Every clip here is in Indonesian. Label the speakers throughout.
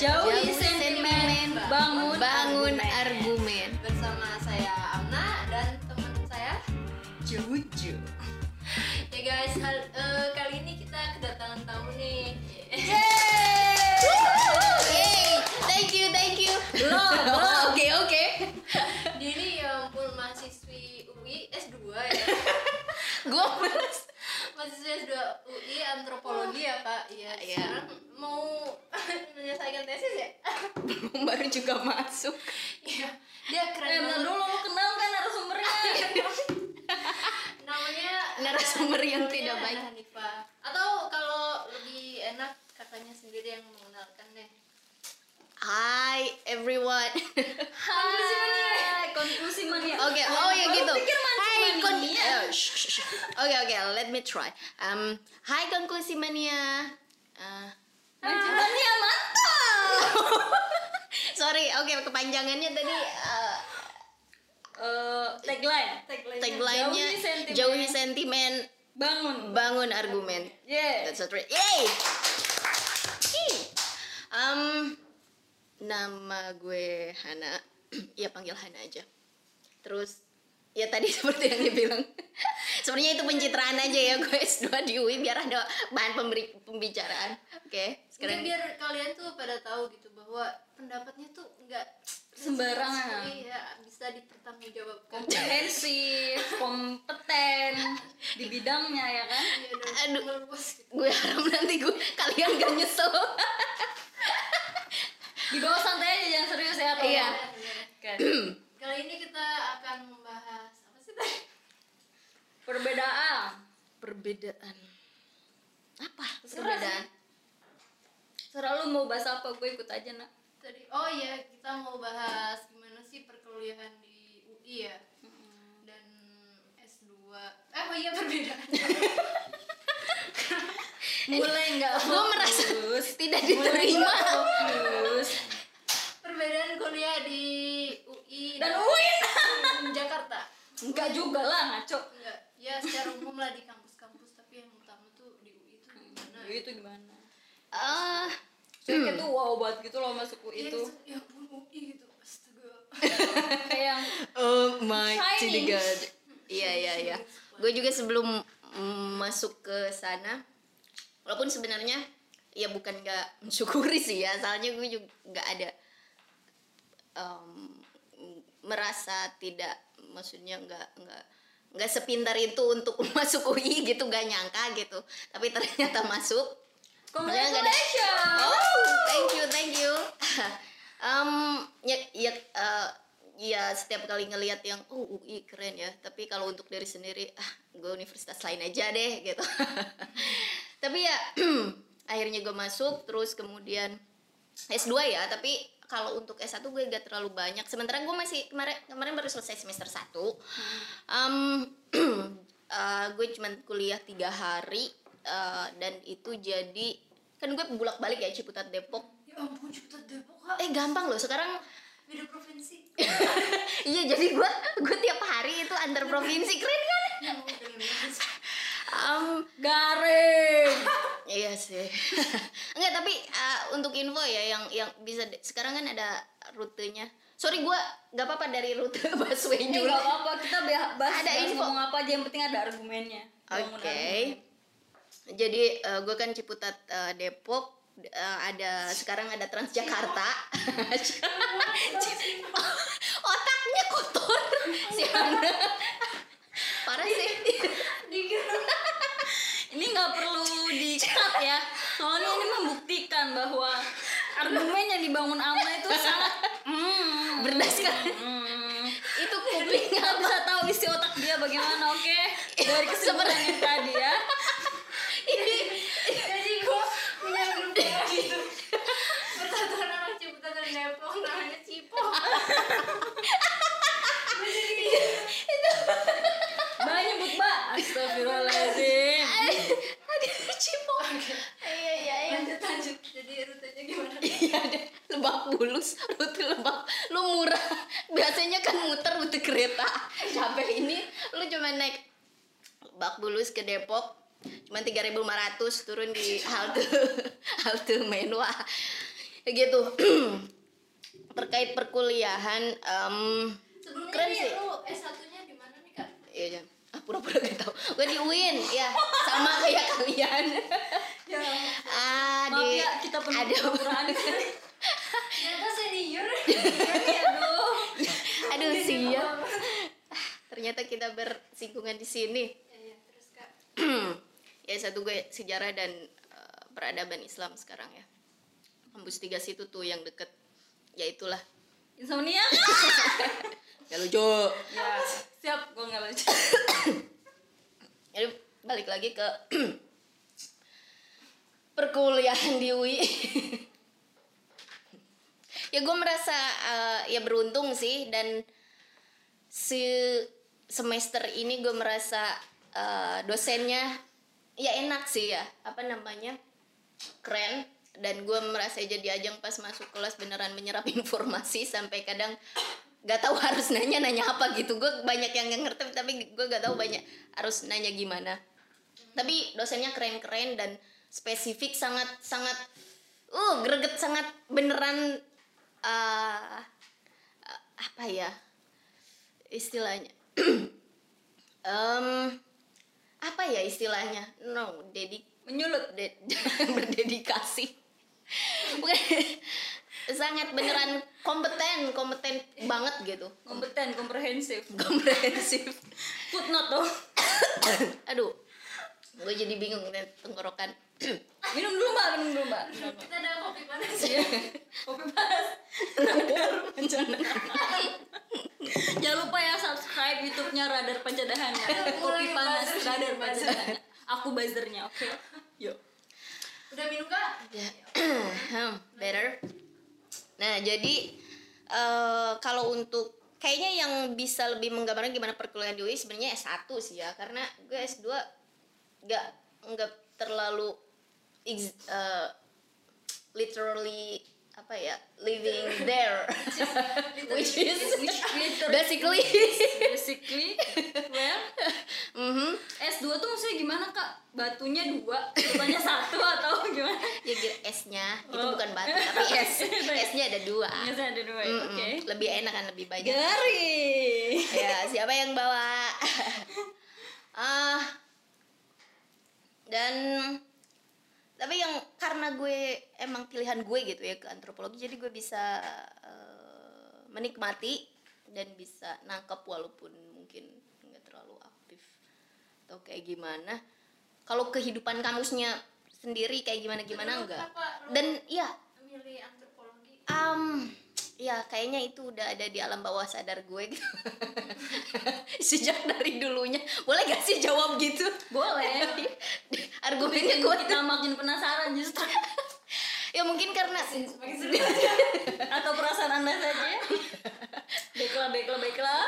Speaker 1: Jauhi
Speaker 2: Jauhi
Speaker 1: sentimen,
Speaker 2: sentimen,
Speaker 1: bangun,
Speaker 2: bangun
Speaker 1: argumen.
Speaker 2: argumen.
Speaker 3: bersama saya Amna dan teman saya
Speaker 1: Juju.
Speaker 3: ya guys hal- eh, kali ini kita kedatangan tamu nih
Speaker 2: Yeay, thank you, thank you.
Speaker 1: Belum, belum.
Speaker 2: Oke, oke.
Speaker 3: dia ini ya ampun mahasiswi UI S2 ya
Speaker 2: Gue
Speaker 3: mahasiswa S2 UI antropologi ya kak iya
Speaker 2: Iya.
Speaker 3: sekarang mau menyelesaikan tesis ya
Speaker 2: baru juga masuk.
Speaker 3: iya dia keren
Speaker 1: Eh,
Speaker 3: banget.
Speaker 1: dulu lu kenal kan narasumbernya?
Speaker 3: namanya
Speaker 2: Narasumber yang tidak baik.
Speaker 3: Hanifa atau kalau lebih enak kakaknya sendiri yang mengenalkan deh
Speaker 2: Hi everyone.
Speaker 1: Hai, konklusi mania.
Speaker 2: Oke, oh ya gitu. Hai, kon
Speaker 1: mania.
Speaker 2: shh, shh, shh. Oke oke, let me try. Um, Hai konklusi mania. Uh,
Speaker 1: Mancing mania mantap.
Speaker 2: sorry, oke kepanjangannya tadi uh,
Speaker 1: Eh, tagline.
Speaker 2: tagline-nya
Speaker 1: Jauhi sentimen.
Speaker 2: jauhi sentimen,
Speaker 1: Bangun.
Speaker 2: bangun argumen.
Speaker 1: Yeah.
Speaker 2: That's what right. Yay! Hi. Um, nama gue Hana. ya panggil Hana aja. Terus ya tadi seperti yang dia bilang. Sebenarnya itu pencitraan aja ya gue S2 di UI biar ada bahan pemberi pembicaraan. Oke,
Speaker 3: Sekarang
Speaker 2: sekarang
Speaker 3: biar kalian tuh pada tahu gitu bahwa pendapatnya tuh enggak
Speaker 1: Sembarangan.
Speaker 3: Iya, bisa dipertanggungjawabkan.
Speaker 1: Kompetensi, kompeten di bidangnya ya kan?
Speaker 3: Iya,
Speaker 2: Aduh. gue harap nanti gue kalian gak nyesel.
Speaker 1: Di bawah santai aja jangan serius ya tolong.
Speaker 2: Iya.
Speaker 3: Kali ini kita akan membahas apa sih tadi?
Speaker 1: Perbedaan.
Speaker 2: Perbedaan. Apa? Perbedaan.
Speaker 1: Serah lu mau bahas apa, gue ikut aja nak.
Speaker 3: Tadi oh iya, kita mau bahas gimana sih perkuliahan di UI ya. Dan S2. Eh, oh iya perbedaan.
Speaker 1: Mulai nggak
Speaker 2: Gue merasa tidak diterima.
Speaker 3: perbedaan kuliah di UI
Speaker 1: Dan UIN.
Speaker 3: Jakarta.
Speaker 1: Enggak juga lah ngaco.
Speaker 3: Enggak, ya secara umum lah di kampus-kampus tapi yang utama tuh di UI itu gimana?
Speaker 1: Itu gimana?
Speaker 2: Ah,
Speaker 1: Soalnya tuh wow banget gitu loh masuk UI
Speaker 3: Iya,
Speaker 1: itu.
Speaker 3: ya ampun UI gitu. Astaga.
Speaker 1: Kayak
Speaker 2: Oh my god. Iya iya iya. Gue juga sebelum mm, masuk ke sana, walaupun sebenarnya ya bukan gak mensyukuri sih ya, soalnya gue juga gak ada em, merasa tidak, maksudnya nggak nggak nggak sepintar itu untuk masuk UI gitu, gak nyangka gitu. Tapi ternyata masuk. Nggak
Speaker 1: Congratulations.
Speaker 2: Oh, thank you, thank you. um, ya, ya, eh, ya setiap kali ngelihat yang oh UI keren ya. Tapi kalau untuk diri sendiri, ah, gue universitas lain aja deh gitu. Tapi ya akhirnya gue masuk, terus kemudian S2 ya. Tapi kalau untuk S1 gue gak terlalu banyak. Sementara gue masih kemarin kemarin baru selesai semester 1 Um, eh, gue cuman kuliah tiga hari eh, dan itu jadi kan gue bolak balik ya Ciputat Depok
Speaker 3: Ya ampun, Ciputat Depok kak.
Speaker 2: eh gampang loh sekarang
Speaker 3: Beda provinsi.
Speaker 2: iya jadi gue gue tiap hari itu antar provinsi keren kan
Speaker 3: Ya ampun, keren banget.
Speaker 2: Um,
Speaker 1: Garing.
Speaker 2: iya sih enggak tapi eh, untuk info ya yang yang bisa sekarang kan ada rutenya sorry gue gak apa-apa dari rute busway
Speaker 1: Eh,
Speaker 2: dulu
Speaker 1: nggak apa-apa kita bahas,
Speaker 2: Ada
Speaker 1: bahas
Speaker 2: info.
Speaker 1: ngomong apa aja yang penting ada argumennya.
Speaker 2: Oke.
Speaker 1: Argumen.
Speaker 2: Jadi gue kan Ciputat eh, Depok eh, ada sekarang ada Transjakarta. Otaknya kotor si Hana. Parah sih.
Speaker 1: Ini nggak perlu di-cut ya. Soalnya ini membuktikan bahwa argumen yang dibangun Amna itu sangat hmm,
Speaker 2: Berdasarkan
Speaker 1: hmm.
Speaker 2: itu kuping
Speaker 1: Kita bisa tahu isi otak dia bagaimana, oke? Dari kesimpulan yang tadi ya.
Speaker 2: ini
Speaker 3: Jadi gue punya grup kayak gitu. Persatuan anak Ciputat dan Depok namanya Cipo.
Speaker 1: Mbak nyebut Mbak. Astagfirullahaladzim.
Speaker 2: aduh cipo. Iya iya iya.
Speaker 3: Lanjut lanjut. Jadi rutenya gimana?
Speaker 2: Iya deh, Lebak Bulus, rute Lebak, lu murah. Biasanya kan muter rute kereta. Capek ini, lu cuma naik Lebak Bulus ke Depok, cuma 3.500 turun di halte halte Menwa. ya gitu terkait perkuliahan em,
Speaker 3: Sebelumnya
Speaker 2: Keren sih.
Speaker 3: lu S1-nya di mana nih, Kak?
Speaker 2: iya iya. Pura-pura gak tau gue di UIN ya sama kayak kalian
Speaker 1: Ya.
Speaker 2: ah
Speaker 1: Maaf
Speaker 2: di
Speaker 1: ya kita penuh
Speaker 2: ada
Speaker 1: kepura-puraan.
Speaker 3: Ternyata senior.
Speaker 1: Aduh.
Speaker 2: aduh siap ternyata kita bersinggungan di sini
Speaker 3: Ya, ya, terus Kak.
Speaker 2: ya satu gue sejarah dan eh, peradaban Islam sekarang ya kampus tiga situ tuh yang deket ya itulah
Speaker 1: Insomnia.
Speaker 2: ya lucu.
Speaker 1: Ya, siap gue nggak lucu.
Speaker 2: jadi balik lagi ke perkuliahan di UI ya gue merasa eh, ya beruntung sih dan si semester ini gue merasa eh, dosennya ya enak sih ya. Apa namanya? Keren. Dan gue merasa jadi ajang pas masuk kelas beneran menyerap informasi sampai kadang gak tahu harus nanya nanya apa gitu. Gue banyak yang nggak ngerti tapi gue gak tahu banyak harus nanya gimana. Tapi dosennya keren-keren dan spesifik sangat sangat uh greget sangat beneran uh, uh, apa ya istilahnya. Em, apa ya istilahnya? No dedik
Speaker 1: Menyulut.
Speaker 2: de- berdedikasi. Bukan. Sangat beneran kompeten kompeten banget gitu
Speaker 1: Kompeten, komprehensif.
Speaker 2: komprehensif
Speaker 1: Footnote tuh.
Speaker 2: aduh gue jadi bingung nih tenggorokan
Speaker 1: Minum dulu mbak, minum dulu mbak.
Speaker 3: Kita ada kopi panas
Speaker 1: Iya. Kopi panas. Radar. Jangan lupa ya subscribe YouTube-nya Radar Pancadahan. ya. Kopi panas Radar. Pancadahan. Aku buzzernya, oke? Yuk.
Speaker 3: Udah minum, Kak?
Speaker 2: Ya. Hmm, better nah jadi eh, kalau untuk kayaknya yang bisa lebih menggambarkan gimana perkuliahan di UI sebenarnya S1 sih ya karena gue S2 nggak nggak terlalu eh, literally apa ya living there which is basically
Speaker 1: Basically, well,
Speaker 2: mhm
Speaker 1: S2 tuh maksudnya gimana kak? Batunya dua, batunya satu atau gimana?
Speaker 2: ya gitu S-nya itu
Speaker 1: Oh.
Speaker 2: bukan batu tapi S S-nya ada dua
Speaker 1: Biasanya ada dua?
Speaker 2: Mm-mm.
Speaker 1: oke.
Speaker 2: lebih enak kan lebih banyak
Speaker 1: Garing.
Speaker 2: ya siapa yang bawa ah dan tapi yang karena gue emang pilihan gue gitu ya ke antropologi jadi gue bisa eh, menikmati dan bisa nangkep walaupun mungkin nggak terlalu aktif atau kayak gimana. Kalau kehidupan kamusnya sendiri kayak gimana gimana enggak. Dan iya.
Speaker 3: milih antropologi?
Speaker 2: Um, ya kayaknya itu udah ada di alam bawah sadar gue gitu. Sejak dari dulunya. Boleh gak sih jawab gitu?
Speaker 1: Boleh.
Speaker 2: Argumennya kuat.
Speaker 1: kita makin penasaran justru.
Speaker 2: Ya mungkin karena.
Speaker 1: Atau perasaan anda saja. Baiklah, baiklah, baiklah.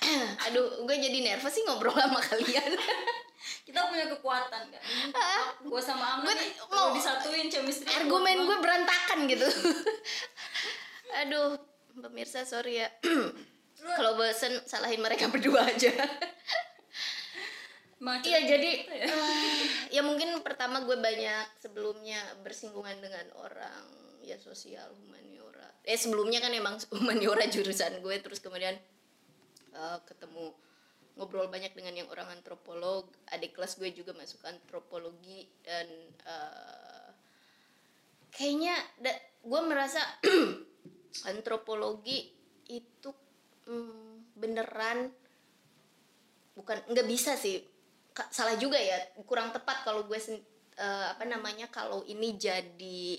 Speaker 2: Aduh, gue jadi nervous sih ngobrol sama kalian.
Speaker 1: Kita punya kekuatan kan. Gue sama Amna
Speaker 2: Gue
Speaker 1: nih,
Speaker 2: mau-
Speaker 1: disatuin chemistry.
Speaker 2: Argumen gue berantakan gitu. Aduh, pemirsa sorry ya. Kalau bosen salahin mereka berdua aja. Iya jadi
Speaker 1: gitu ya.
Speaker 2: ya mungkin pertama gue banyak sebelumnya bersinggungan dengan orang ya sosial humaniora. Eh sebelumnya kan emang humaniora jurusan gue terus kemudian eh, ketemu ngobrol banyak dengan yang orang antropolog. Adik kelas gue juga masuk antropologi dan eh, kayaknya da- gue merasa antropologi itu mm, beneran bukan nggak bisa sih. Salah juga ya kurang tepat kalau gue eh, apa namanya kalau ini jadi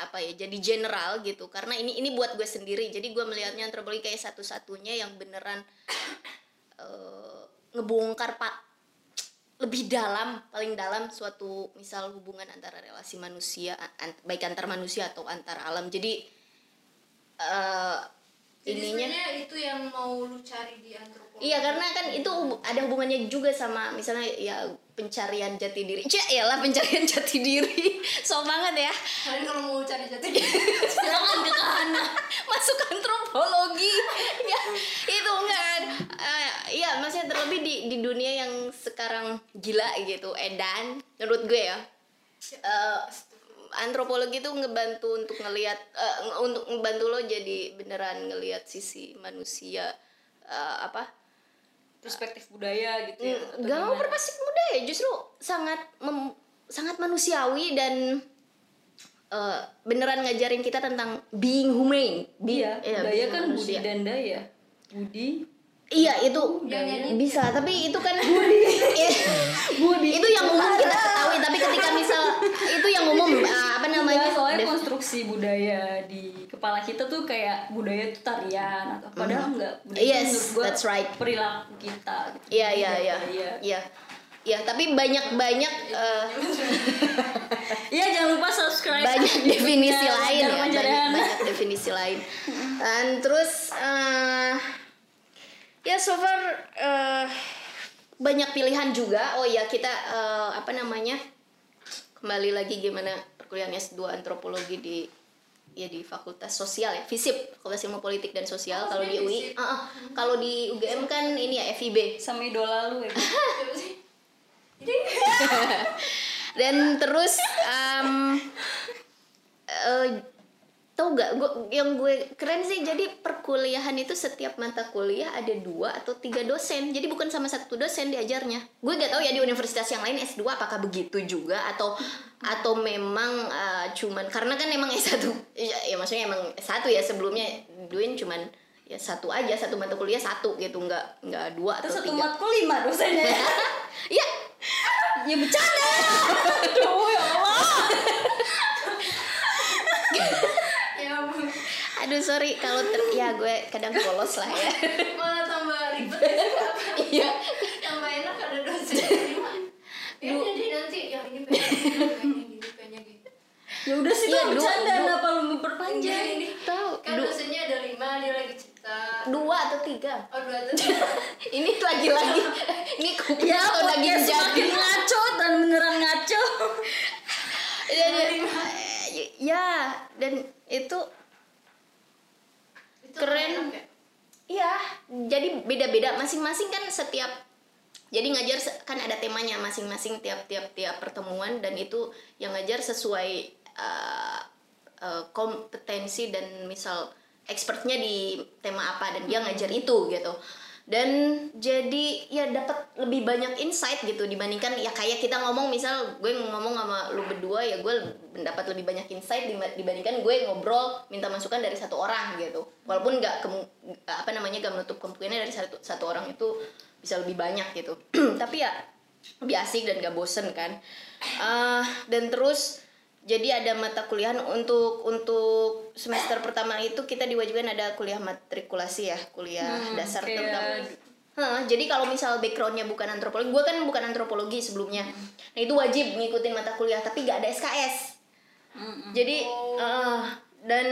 Speaker 2: apa ya jadi general gitu. Karena ini ini buat gue sendiri. Jadi gue melihatnya antropologi kayak satu-satunya yang beneran eh, ngebongkar pak. Lebih dalam paling dalam suatu misal hubungan antara relasi manusia an- baik antar manusia atau antar alam. Jadi eh
Speaker 3: jadi
Speaker 2: ininya
Speaker 3: itu yang mau lu cari di antropologi.
Speaker 2: Iya karena kan itu ada hubungannya juga sama misalnya ya pencarian jati diri. Cek ya lah pencarian jati diri. So banget ya.
Speaker 3: Kalian kalau mau cari jati diri,
Speaker 1: Silakan ke Kahana.
Speaker 2: Masuk antropologi. ya itu enggak. Eh, Iya maksudnya terlebih di di dunia yang sekarang gila gitu edan menurut gue ya. Eh, antropologi itu ngebantu untuk ngelihat nge- untuk ngebantu lo jadi beneran ngelihat sisi manusia eh, apa?
Speaker 1: Perspektif budaya gitu ya atau
Speaker 2: gak mau berpasti budaya justru sangat mem- sangat manusiawi dan eh, beneran ngajarin kita tentang being humane.
Speaker 1: Iya
Speaker 2: ya,
Speaker 1: budaya
Speaker 2: being
Speaker 1: kan budi
Speaker 2: manusia.
Speaker 1: dan daya budi
Speaker 2: iya itu bisa tapi itu kan budi. Itu yang umum kita ketahui tapi ketika misal itu yang umum eh, apa namanya?
Speaker 1: Enggak, soalnya konstruksi budaya di kepala kita tuh kayak budaya itu tarian atau padahal enggak. Budaya
Speaker 2: Mm-hmm. Yes,
Speaker 1: gua
Speaker 2: that's right.
Speaker 1: perilaku kita gitu.
Speaker 2: Iya iya iya
Speaker 1: Iya.
Speaker 2: iya. Iya tapi banyak banyak eh,
Speaker 1: Iya jangan lupa subscribe.
Speaker 2: banyak definisi
Speaker 1: Ya,
Speaker 2: lain ya banyak, banyak definisi lain. Dan terus eh, ya so far eh, banyak pilihan juga oh ya kita eh, apa namanya kembali lagi gimana perkuliahan S2 antropologi di ya di Fakultas Sosial ya FISIP Fakultas Ilmu Politik dan Sosial kalau di UI. Ah, ah. kalau di UGM kan ini ya FIB
Speaker 1: sama idola lu ya
Speaker 2: dan terus um, eh, tau gak gue yang gue keren sih. Jadi perkuliahan itu setiap mata kuliah ada dua atau tiga dosen. Jadi bukan sama satu dosen diajarnya. Gue gak tahu ya di universitas yang lain S2 apakah begitu juga atau atau memang eh, cuman karena kan emang S1 ya, ya maksudnya emang S1 ya. Sebelumnya Duin cuman ya satu aja satu mata kuliah satu gitu. Nggak nggak dua
Speaker 1: terus
Speaker 2: atau
Speaker 1: satu
Speaker 2: tiga.
Speaker 1: matkul lima dosennya.
Speaker 2: Iya,
Speaker 1: ya bercanda. Aduh ya Allah
Speaker 3: Ya ampun.
Speaker 2: Aduh sorry. Kalau ter- ya gue kadang polos lah ya.
Speaker 3: Malah tambah ribet.
Speaker 2: iya.
Speaker 3: Tambah enak ada dosen. Ya jadi nanti yang ini pengen gitu gitu.
Speaker 1: ya udah sih
Speaker 2: Iya, dua-
Speaker 1: bercanda kenapa lu
Speaker 3: Panjang
Speaker 1: memperpanjang
Speaker 3: ini.
Speaker 2: tahu.
Speaker 3: Kan dosennya ada lima dia lagi cerita.
Speaker 2: dua atau tiga?
Speaker 3: Oh dua atau tiga.
Speaker 2: ini lagi-lagi. Ini kuping
Speaker 1: ya
Speaker 2: atau
Speaker 1: podcast
Speaker 2: jadi.
Speaker 1: semakin ngaco dan beneran ngaco.
Speaker 2: Ya, ya, ya dan itu
Speaker 3: Itu
Speaker 2: Keren.
Speaker 3: ya?
Speaker 2: Iya, jadi beda-beda masing-masing kan setiap jadi ngajar kan ada temanya masing-masing tiap-tiap tiap pertemuan dan itu yang ngajar sesuai uh, uh, kompetensi dan misal expertnya di tema apa dan dia ngajar itu gitu. Dan jadi ya dapat lebih banyak insight gitu dibandingkan ya kayak kita ngomong misal gue ngomong sama lu berdua ya gue mendapat lebih banyak insight dibandingkan gue ngobrol minta masukan dari satu orang gitu. Walaupun nggak apa namanya gak menutup kemungkinan dari satu satu orang itu bisa lebih banyak gitu. Tapi ya lebih asik dan gak bosen kan. Eh, dan terus jadi ada mata kuliah untuk untuk semester pertama itu kita diwajibkan ada kuliah matrikulasi ya kuliah
Speaker 1: Hmm,
Speaker 2: dasar
Speaker 1: kayak-
Speaker 2: terutama Hah, jadi kalau misal backgroundnya bukan antropologi, gue kan bukan antropologi sebelumnya. Nah itu wajib ngikutin mata kuliah, tapi gak ada SKS. Jadi eh, dan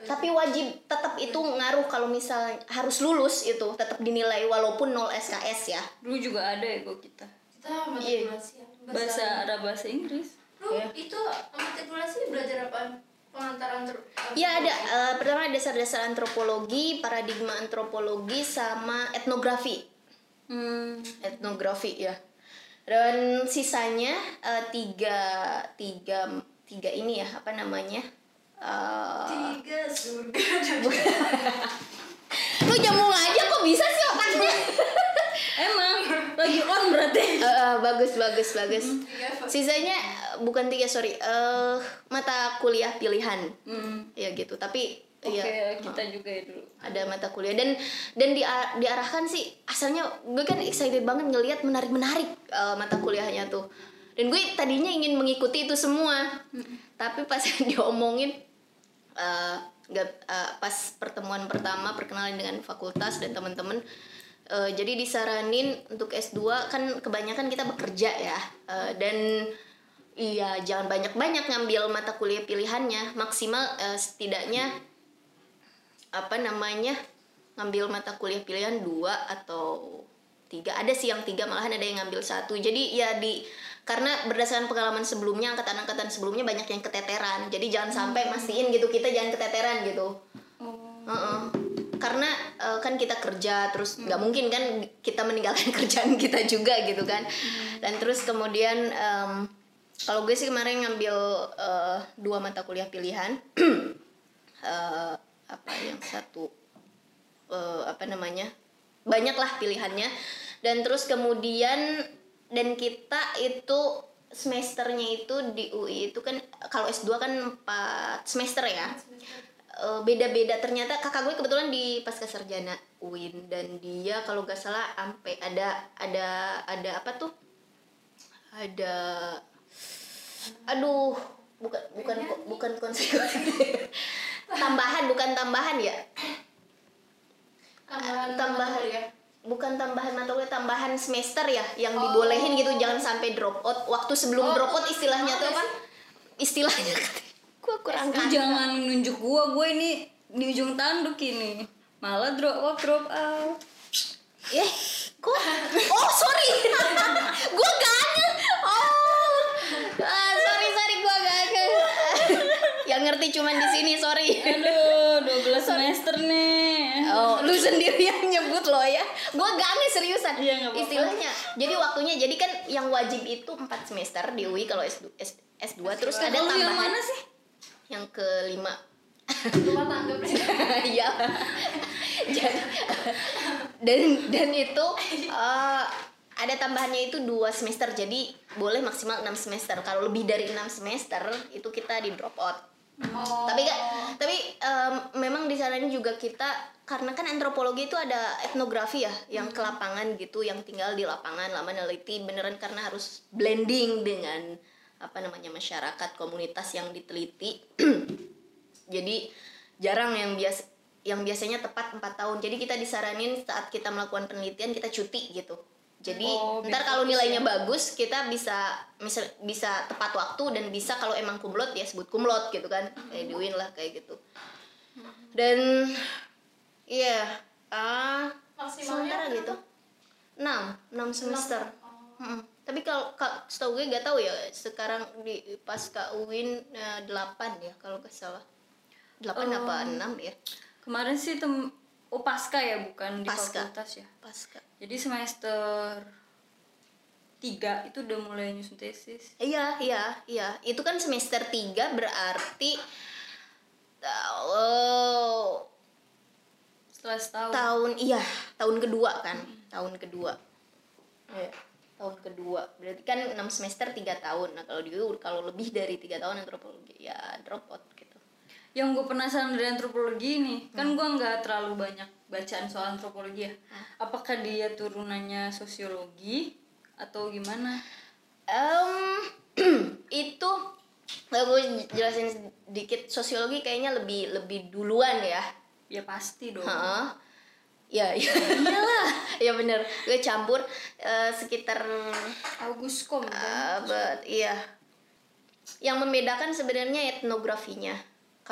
Speaker 2: tapi wajib tetap itu ngaruh kalau misal harus lulus itu tetap dinilai walaupun nol SKS ya.
Speaker 1: dulu juga ada ya gue kita
Speaker 3: Kita
Speaker 2: Iya.
Speaker 3: matrikulasi ya.
Speaker 1: bahasa ada bahasa Inggris
Speaker 3: Lu
Speaker 2: Iya.
Speaker 3: itu matrikulasi belajar apa? Pengantar antro.
Speaker 2: Ya ada eh, pertama dasar-dasar antropologi, paradigma antropologi sama etnografi.
Speaker 1: hmm.
Speaker 2: etnografi ya dan sisanya eh, tiga tiga tiga ini ya apa namanya Eh,
Speaker 3: Tiga surga.
Speaker 2: lu jamu aja kok bisa sih otaknya
Speaker 1: emang lagi on berarti
Speaker 2: Eh, eh, bagus bagus bagus
Speaker 3: apa?
Speaker 2: sisanya bukan tiga sorry. Eh mata kuliah pilihan.
Speaker 1: Hmm.
Speaker 2: ya gitu. Tapi
Speaker 1: oke
Speaker 2: ya
Speaker 1: kita juga ya dulu.
Speaker 2: Ada mata kuliah. Dan dan di, diarahkan sih asalnya gue kan excited banget ngelihat menarik menarik mata kuliahnya tuh. Dan gue tadinya ingin mengikuti itu semua. Tapi pas diomongin eh, nggak eh, pas pertemuan pertama perkenalan dengan fakultas dan teman-teman eh, jadi disaranin untuk S2 kan kebanyakan kita bekerja ya. Eh, dan iya jangan banyak-banyak ngambil mata kuliah pilihannya. Maksimal eh, setidaknya apa namanya ngambil mata kuliah pilihan dua atau tiga. Ada sih yang tiga malahan ada yang ngambil satu. Jadi ya di karena berdasarkan pengalaman sebelumnya angkatan-angkatan sebelumnya banyak yang keteteran. Jadi jangan sampai mastiin gitu kita jangan keteteran gitu. Heeh. karena eh, kan kita kerja terus nggak mungkin kan kita meninggalkan kerjaan kita juga gitu kan. Dan terus kemudian em, kalau gue sih kemarin ngambil eh, dua mata kuliah pilihan. Eh, apa yang satu? Eh, apa namanya? Banyak lah pilihannya. Dan terus kemudian dan kita itu semesternya itu di UI itu kan kalau S2 kan 4 semester ya. Beda-beda. Ternyata kakak gue kebetulan di pasca sarjana UIN dan dia kalau gak salah sampai ada ada ada apa tuh? Ada aduh bukan bukan bukan konsekuensi. Tambahan bukan tambahan ya?
Speaker 3: Tambahan
Speaker 2: tambahan
Speaker 3: ya
Speaker 2: bukan tambahan mata kuliah tambahan semester ya yang dibolehin gitu jangan sampai drop out. Waktu sebelum drop out istilahnya tuh apa? Istilahnya gue kurang kan
Speaker 1: jangan nunjuk gua, gue ini di ujung tanduk ini. Malah drop out, drop out.
Speaker 2: eh kok? Oh sorry. Gue gagal oh ah, sorry sorry gue gagal yang ngerti cuman di sini sorry
Speaker 1: Aduh, 12 semester nih.
Speaker 2: Oh, lu sendiri yang nyebut lo ya. Gua gak nih seriusan.
Speaker 1: Iya, apa-apa.
Speaker 2: Istilahnya. Jadi waktunya jadi kan yang wajib itu 4 semester di UI kalau S2, S, S2 terus ada
Speaker 1: Lu yang
Speaker 2: tambahan
Speaker 1: mana sih?
Speaker 2: yang kelima.
Speaker 3: rumah tangga
Speaker 2: Iya. Jadi, dan dan itu eh, ada tambahannya itu dua semester jadi boleh maksimal 6 semester kalau lebih dari 6 semester itu kita di drop out
Speaker 3: oh.
Speaker 2: tapi kan tapi em, memang di sana juga kita karena kan antropologi itu ada etnografi ya yang ke lapangan gitu yang tinggal di lapangan lama neliti beneran karena harus blending dengan apa namanya masyarakat komunitas yang diteliti. Jadi jarang yang bias yang biasanya tepat empat tahun. Jadi kita disaranin saat kita melakukan penelitian kita cuti gitu jadi
Speaker 1: Oh,
Speaker 2: ntar kalau nilainya
Speaker 1: ya.
Speaker 2: bagus kita bisa misal bisa tepat waktu dan bisa kalau emang kumlot ya sebut kumlot gitu kan. Kayak di UIN lah kayak gitu. Dan iya ah
Speaker 3: maksimalnya
Speaker 2: sementara gitu. Enam enam semester.
Speaker 3: Oh.
Speaker 2: Mm-mm. tapi kalau kak setahu gue gak tahu ya sekarang di pasca UIN eh, delapan ya kalau nggak salah. Delapan
Speaker 1: Oh.
Speaker 2: apa enam ya?
Speaker 1: Kemarin sih tem Oh, pasca ya, bukan di
Speaker 2: Pasca.
Speaker 1: fakultas ya.
Speaker 2: pasca
Speaker 1: Jadi semester 3 itu udah mulai nyusun tesis.
Speaker 2: Iya, iya, iya. Itu kan semester 3 berarti oh,
Speaker 1: Setelah setahun.
Speaker 2: tahun iya, tahun kedua kan. Tahun kedua. Iya, tahun kedua. Berarti kan 6 semester 3 tahun. Nah, kalau di kalau lebih dari 3 tahun antropologi ya drop out.
Speaker 1: Yang gue penasaran dari antropologi ini, kan gue nggak terlalu banyak bacaan soal antropologi ya. Apakah dia turunannya sosiologi atau gimana?
Speaker 2: Em, itu kalau gue jelasin sedikit sosiologi kayaknya lebih lebih duluan ya.
Speaker 1: Ya pasti dong.
Speaker 2: Heeh. Ya, ya. Iyalah. ya bener. Gue campur eh, sekitar
Speaker 1: August kom kan?
Speaker 2: abad iya. Yang membedakan sebenarnya etnografinya.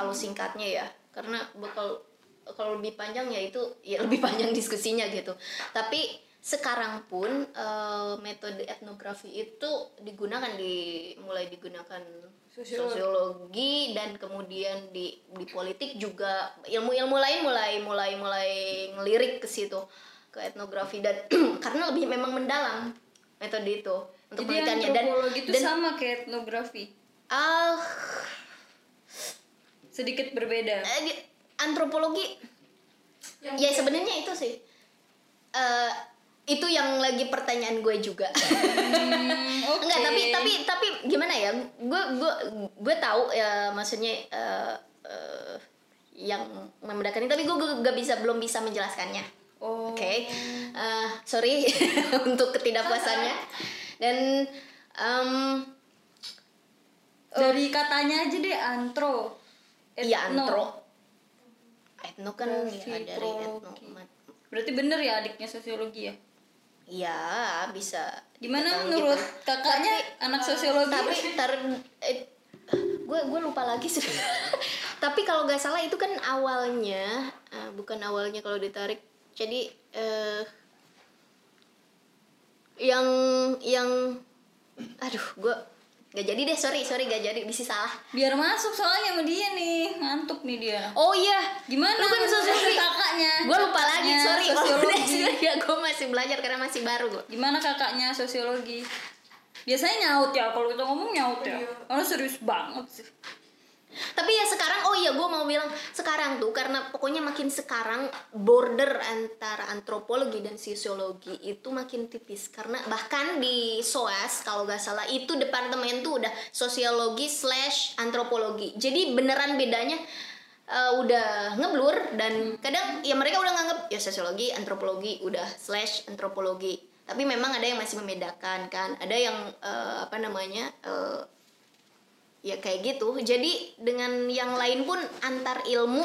Speaker 2: Kalau singkatnya ya. Karena bakal kalau lebih panjang ya itu ya lebih panjang diskusinya gitu. Tapi sekarang pun eh, metode etnografi itu digunakan di mulai digunakan
Speaker 1: Sosiologi.
Speaker 2: sosiologi dan kemudian di di politik juga ilmu-ilmu lain mulai mulai mulai ngelirik ke situ ke etnografi dan karena lebih memang mendalam metode itu untuk
Speaker 1: Jadi
Speaker 2: penelitiannya dan
Speaker 1: itu
Speaker 2: dan
Speaker 1: sama kayak etnografi.
Speaker 2: ah
Speaker 1: Sedikit berbeda.
Speaker 2: eh, di- antropologi
Speaker 3: Yang
Speaker 2: ya sebenarnya itu sih Eh, itu yang lagi pertanyaan gue juga
Speaker 1: Hmm, oke.
Speaker 2: Enggak, tapi tapi tapi gimana ya? Gue gue gue tahu ya maksudnya eh, eh, yang membedakan ini tapi gue gak bisa belum bisa menjelaskannya.
Speaker 1: Oh.
Speaker 2: Oke. Eh, sorry untuk ketidakpuasannya. Dan em,
Speaker 1: Dari katanya aja deh antro.
Speaker 2: Iya antro. Etno kan ya
Speaker 1: Grafi,
Speaker 2: dari etno.
Speaker 1: Berarti bener ya adiknya sosiologi ya?
Speaker 2: Iya, bisa.
Speaker 1: Gimana
Speaker 2: dikatakan
Speaker 1: menurut
Speaker 2: gitu.
Speaker 1: kakaknya anak sosiologi?
Speaker 2: tapi tar gue gue lupa lagi sih tapi kalau nggak salah itu kan awalnya eh, bukan awalnya kalau ditarik jadi eh yang yang aduh gue nggak jadi deh sorry sorry nggak jadi bisa salah
Speaker 1: Biar masuk soalnya sama dia nih, ngantuk nih dia.
Speaker 2: oh iya
Speaker 1: Gimana
Speaker 2: Lu kan sosiologi.
Speaker 1: kakaknya?
Speaker 2: gue lupa lagi
Speaker 1: Kakaknya
Speaker 2: sorry
Speaker 1: Sosiologi.
Speaker 2: ya gue masih belajar karena masih baru gue
Speaker 1: Gimana kakaknya sosiologi? biasanya nyaut ya kalau kita ngomong nyaut ya karena serius banget sih
Speaker 2: tapi ya sekarang oh iya gue mau bilang sekarang tuh karena pokoknya makin sekarang border antara antropologi dan sosiologi itu makin tipis. Karena bahkan di SOAS kalau gak salah itu departemen tuh udah sosiologi slash antropologi. Jadi beneran bedanya eh, udah ngeblur dan kadang ya mereka udah nganggap ya sosiologi antropologi udah slash antropologi. Tapi memang ada yang masih membedakan kan. Ada yang eh, apa namanya eh, ya kayak gitu. Jadi dengan yang lain pun antar ilmu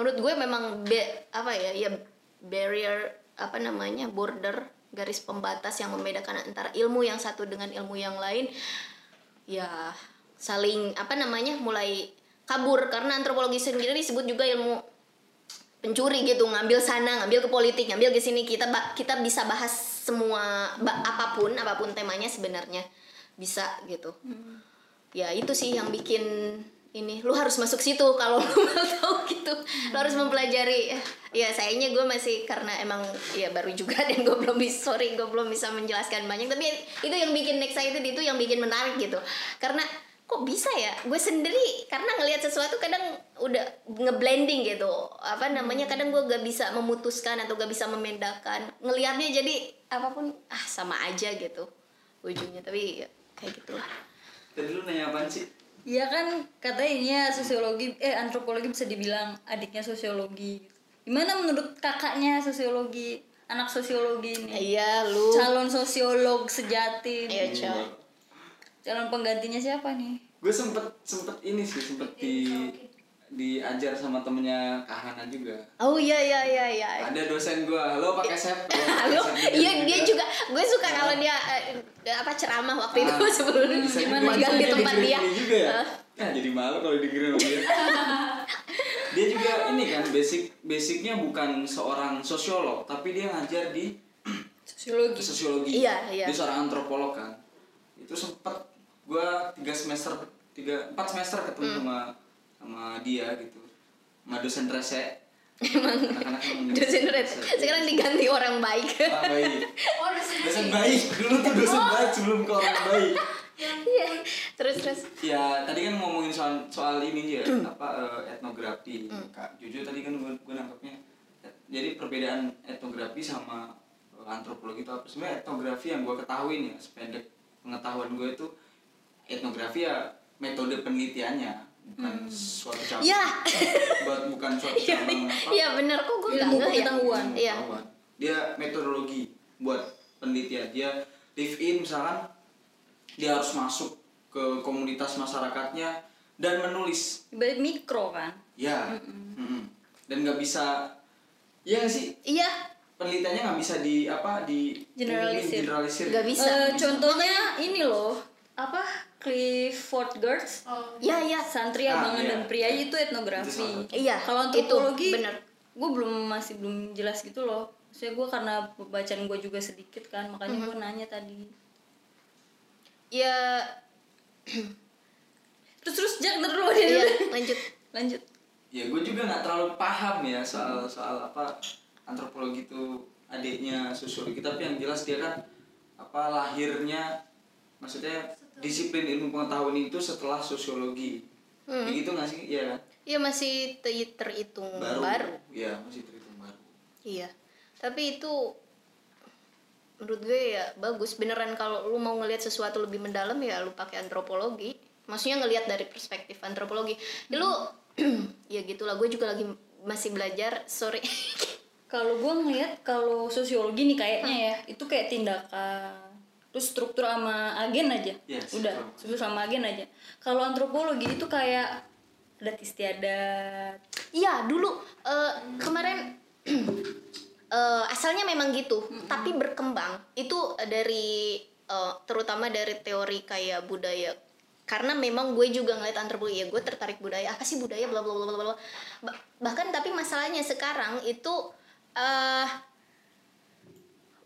Speaker 2: menurut gue memang be, apa ya ya barrier apa namanya border garis pembatas yang membedakan antara ilmu yang satu dengan ilmu yang lain ya saling apa namanya mulai kabur. Karena antropologi sendiri disebut juga ilmu pencuri gitu ngambil sana ngambil ke politik ngambil ke sini. Kita kita bisa bahas semua apa pun apa pun temanya sebenarnya bisa gitu ya itu sih yang bikin ini lu harus masuk situ kalau lu mau tahu gitu. Lu harus mempelajari. Ya sayangnya gue masih karena emang ya baru juga dan gue belum bisa sorry gue belum bisa menjelaskan banyak. Tapi itu yang bikin excited itu yang bikin menarik gitu. Karena kok bisa ya? Gue sendiri karena ngelihat sesuatu kadang udah ngeblending gitu. Apa namanya kadang gue gak bisa memutuskan atau gak bisa membedakan. Ngelihatnya jadi apa pun ah sama aja gitu. Ujungnya tapi ya, kayak gitulah
Speaker 4: Tadi lu nanya apaan sih?
Speaker 1: Iya kan katanya sosiologi eh antropologi bisa dibilang adiknya sosiologi gitu. Gimana menurut kakaknya sosiologi, anak sosiologi ini?
Speaker 2: iya lu
Speaker 1: Calon sosiolog sejati.
Speaker 2: Ayo, Cok.
Speaker 1: Calon penggantinya siapa nih?
Speaker 4: Gue sempet sempet ini sih sempet di diajar sama temennya Kahana juga.
Speaker 2: Oh iya iya iya iya.
Speaker 4: Ada dosen gue, lo pakai sep. lo
Speaker 2: iya
Speaker 4: juga.
Speaker 2: dia juga. Gue suka kalau dia eh, apa ceramah waktu itu
Speaker 4: Ah,
Speaker 2: sebelum magang di tempat dia.
Speaker 4: ini juga ya.
Speaker 2: Ah.
Speaker 4: Nah, jadi malu kalau sama dia. dia juga ini kan basic basicnya bukan seorang sosiolog, tapi dia ngajar di
Speaker 1: Sosiologi.
Speaker 4: sosiologi.
Speaker 2: Iya, iya.
Speaker 4: Dia seorang antropolog kan. Itu sempet gua tiga semester tiga empat semester ketemu
Speaker 2: Hmm.
Speaker 4: sama sama dia gitu. Sama dosen rese.
Speaker 2: Emang
Speaker 4: Anak-anak
Speaker 2: dosen red. Sekarang diganti orang baik.
Speaker 4: Ah, baik.
Speaker 3: oh dosen
Speaker 4: Dosen baik. Dulu tuh dosen baik sebelum ke orang baik.
Speaker 2: Iya. Terus terus.
Speaker 4: Ya, tadi kan ngomongin soal soal ini ya, apa eh, etnografi. Kak Jojo tadi kan gue gue nangkepnya. Jadi perbedaan etnografi sama antropologi itu apa? Sebenarnya etnografi yang gue ketahui nih, sependek pengetahuan gue itu etnografi ya metode penelitiannya, bukan suatu cabang.
Speaker 2: Ya.
Speaker 4: Buat bukan suatu cabang apa?
Speaker 2: Iya bener kok gue
Speaker 1: Ilmu
Speaker 2: nggak ngeh ya.
Speaker 1: pengetahuan.
Speaker 2: Iya.
Speaker 4: Dia metodologi buat penelitian. Dia live in misalkan dia harus masuk ke komunitas masyarakatnya dan menulis.
Speaker 1: Mikro kan.
Speaker 4: Ya. mm-mm. Dan nggak bisa ya nggak sih
Speaker 2: Iya.
Speaker 4: penelitiannya nggak bisa di apa di
Speaker 1: Generalisir.
Speaker 4: generalisir.
Speaker 2: Nggak bisa.
Speaker 1: Eh, contohnya ini loh, apa Clifford Gertz,
Speaker 3: oh
Speaker 2: Iya iya.
Speaker 1: santri
Speaker 4: Ah,
Speaker 1: abangan
Speaker 4: iya.
Speaker 1: dan pria itu etnografi.
Speaker 2: Iya.
Speaker 1: Kalau
Speaker 2: itu
Speaker 1: antropologi,
Speaker 2: bener.
Speaker 1: gue belum masih belum jelas gitu loh. Saya gue karena bacaan gue juga sedikit kan, makanya gue nanya tadi.
Speaker 2: Ya.
Speaker 1: Terus terus Jack ntar dulu deh.
Speaker 2: Iya. Lanjut.
Speaker 1: Lanjut.
Speaker 4: Ya gue juga nggak terlalu paham ya soal soal apa antropologi itu adiknya sosiologi tapi yang jelas dia kan apa lahirnya maksudnya disiplin ilmu pengetahuan itu setelah sosiologi kayak gitu nggak sih ya
Speaker 2: Iya masih te- terhitung
Speaker 4: baru
Speaker 2: baru.
Speaker 4: ya masih terhitung baru
Speaker 2: Iya. Tapi itu menurut gue ya bagus beneran kalau lu mau ngelihat sesuatu lebih mendalam ya lu pakai antropologi. Maksudnya ngelihat dari perspektif antropologi. Ya, lu ya gitulah gue juga lagi masih belajar. Sorry.
Speaker 1: Kalau gue ngeliat kalau sosiologi nih kayaknya ya, itu kayak tindakan terus struktur sama agen aja.
Speaker 4: Yes,
Speaker 1: Udah, struktur sama agen aja. Kalau antropologi itu kayak adat istiadat.
Speaker 2: Iya dulu eh, kemarin eh, asalnya memang gitu, tapi berkembang itu dari eh, terutama dari teori kayak budaya. Karena memang gue juga ngeliat antropologi ya, gue tertarik budaya apa sih budaya bla bla bla bla bla. Ba- bahkan tapi masalahnya sekarang itu eh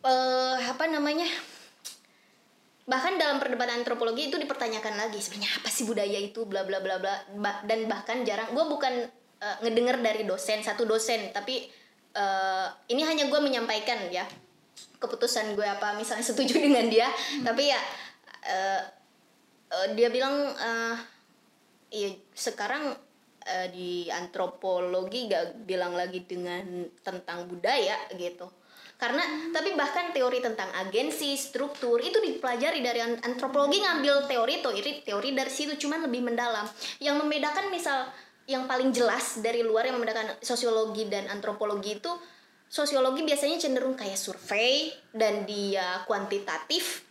Speaker 2: eh, apa namanya? Bahkan dalam perdebatan antropologi itu dipertanyakan lagi sebenarnya apa sih budaya itu? Bla bla bla bla. Ba- dan bahkan jarang gue bukan eh, ngedenger dari dosen satu dosen tapi eh, ini hanya gue menyampaikan ya keputusan gue apa misalnya setuju dengan dia. Tapi ya eh, eh, dia bilang eh iya sekarang eh, di antropologi gak bilang lagi dengan tentang budaya gitu karena tapi bahkan teori tentang agensi struktur itu dipelajari dari an- antropologi ngambil teori teori teori dari situ cuman lebih mendalam yang membedakan misal yang paling jelas dari luar yang membedakan sosiologi dan antropologi itu sosiologi biasanya cenderung kayak survei dan dia kuantitatif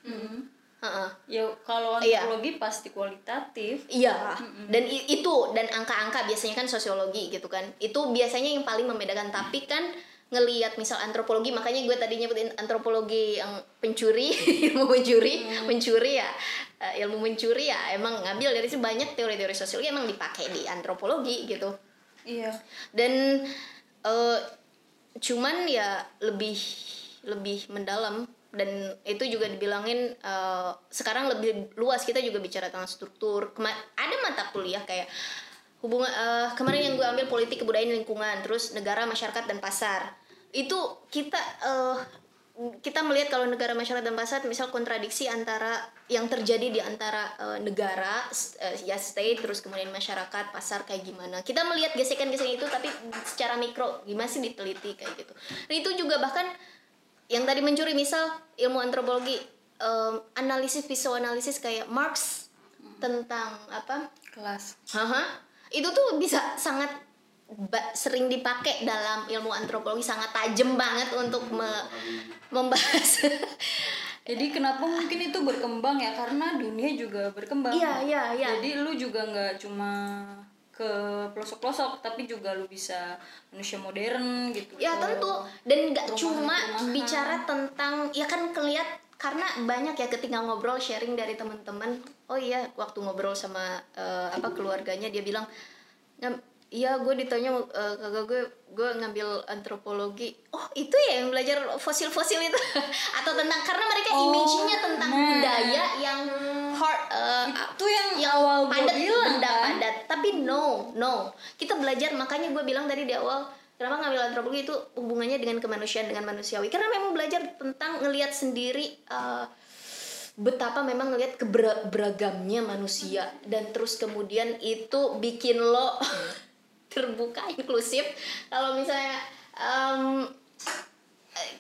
Speaker 2: Heeh.
Speaker 1: ya kalau
Speaker 2: Iya.
Speaker 1: antropologi pasti kualitatif
Speaker 2: Iya, dan i- itu dan angka-angka biasanya kan sosiologi gitu kan. Itu biasanya yang paling membedakan. Tapi kan ngelihat misal antropologi, makanya gue tadi nyebutin antropologi yang pencuri, ilmu pencuri, pencuri ya, eh, ilmu mencuri ya. Emang ngambil dari situ banyak teori-teori sosiologi emang dipakai di antropologi gitu.
Speaker 1: iya
Speaker 2: Dan eh, cuman ya lebih lebih mendalam dan itu juga dibilangin eh, sekarang lebih luas kita juga bicara tentang struktur Kema- ada mata kuliah kayak hubungan eh, kemarin yang gue ambil politik kebudayaan lingkungan terus negara masyarakat dan pasar. Itu kita eh, kita melihat kalau negara masyarakat dan pasar misal kontradiksi antara yang terjadi di antara eh, negara eh, ya state terus kemudian masyarakat pasar kayak gimana. Kita melihat gesekan-gesekan itu tapi secara mikro gimana sih diteliti kayak gitu. Dan itu juga bahkan yang tadi mencuri misal ilmu antropologi em, analisis visuanalisis kayak Marx tentang apa?
Speaker 1: Kelas.
Speaker 2: Haha. Itu tuh bisa sangat sering dipakai dalam ilmu antropologi sangat tajam banget untuk me- membahas.
Speaker 1: jadi kenapa mungkin itu berkembang ya? Karena dunia juga berkembang.
Speaker 2: Iya, iya, iya.
Speaker 1: jadi lu juga nggak cuma ke pelosok-pelosok tapi juga lu bisa manusia modern gitu.
Speaker 2: Ya tentu. Dan nggak cuma bicara tentang ya kan kelihat karena banyak ya ketika ngobrol sharing dari teman-teman. Oh iya waktu ngobrol sama eh, apa keluarganya dia bilang "Ngam- iya gue ditanya eh, kakak gue gue ngambil antropologi. Oh itu ya yang belajar fosil-fosil itu? Atau tentang karena mereka
Speaker 1: Oh,
Speaker 2: image-nya tentang
Speaker 1: nah.
Speaker 2: budaya yang hard eh,
Speaker 1: itu yang,
Speaker 2: yang
Speaker 1: awal gue
Speaker 2: padat
Speaker 1: bilang
Speaker 2: benda
Speaker 1: kan?
Speaker 2: padat. Tapi no no. Kita belajar makanya gue bilang tadi di awal kenapa ngambil antropologi itu hubungannya dengan kemanusiaan dengan manusiawi? Karena memang belajar tentang ngelihat sendiri eh, betapa memang ngelihat keberagamnya manusia. Dan terus kemudian itu bikin lo terbuka inklusif. Kalau misalnya eh,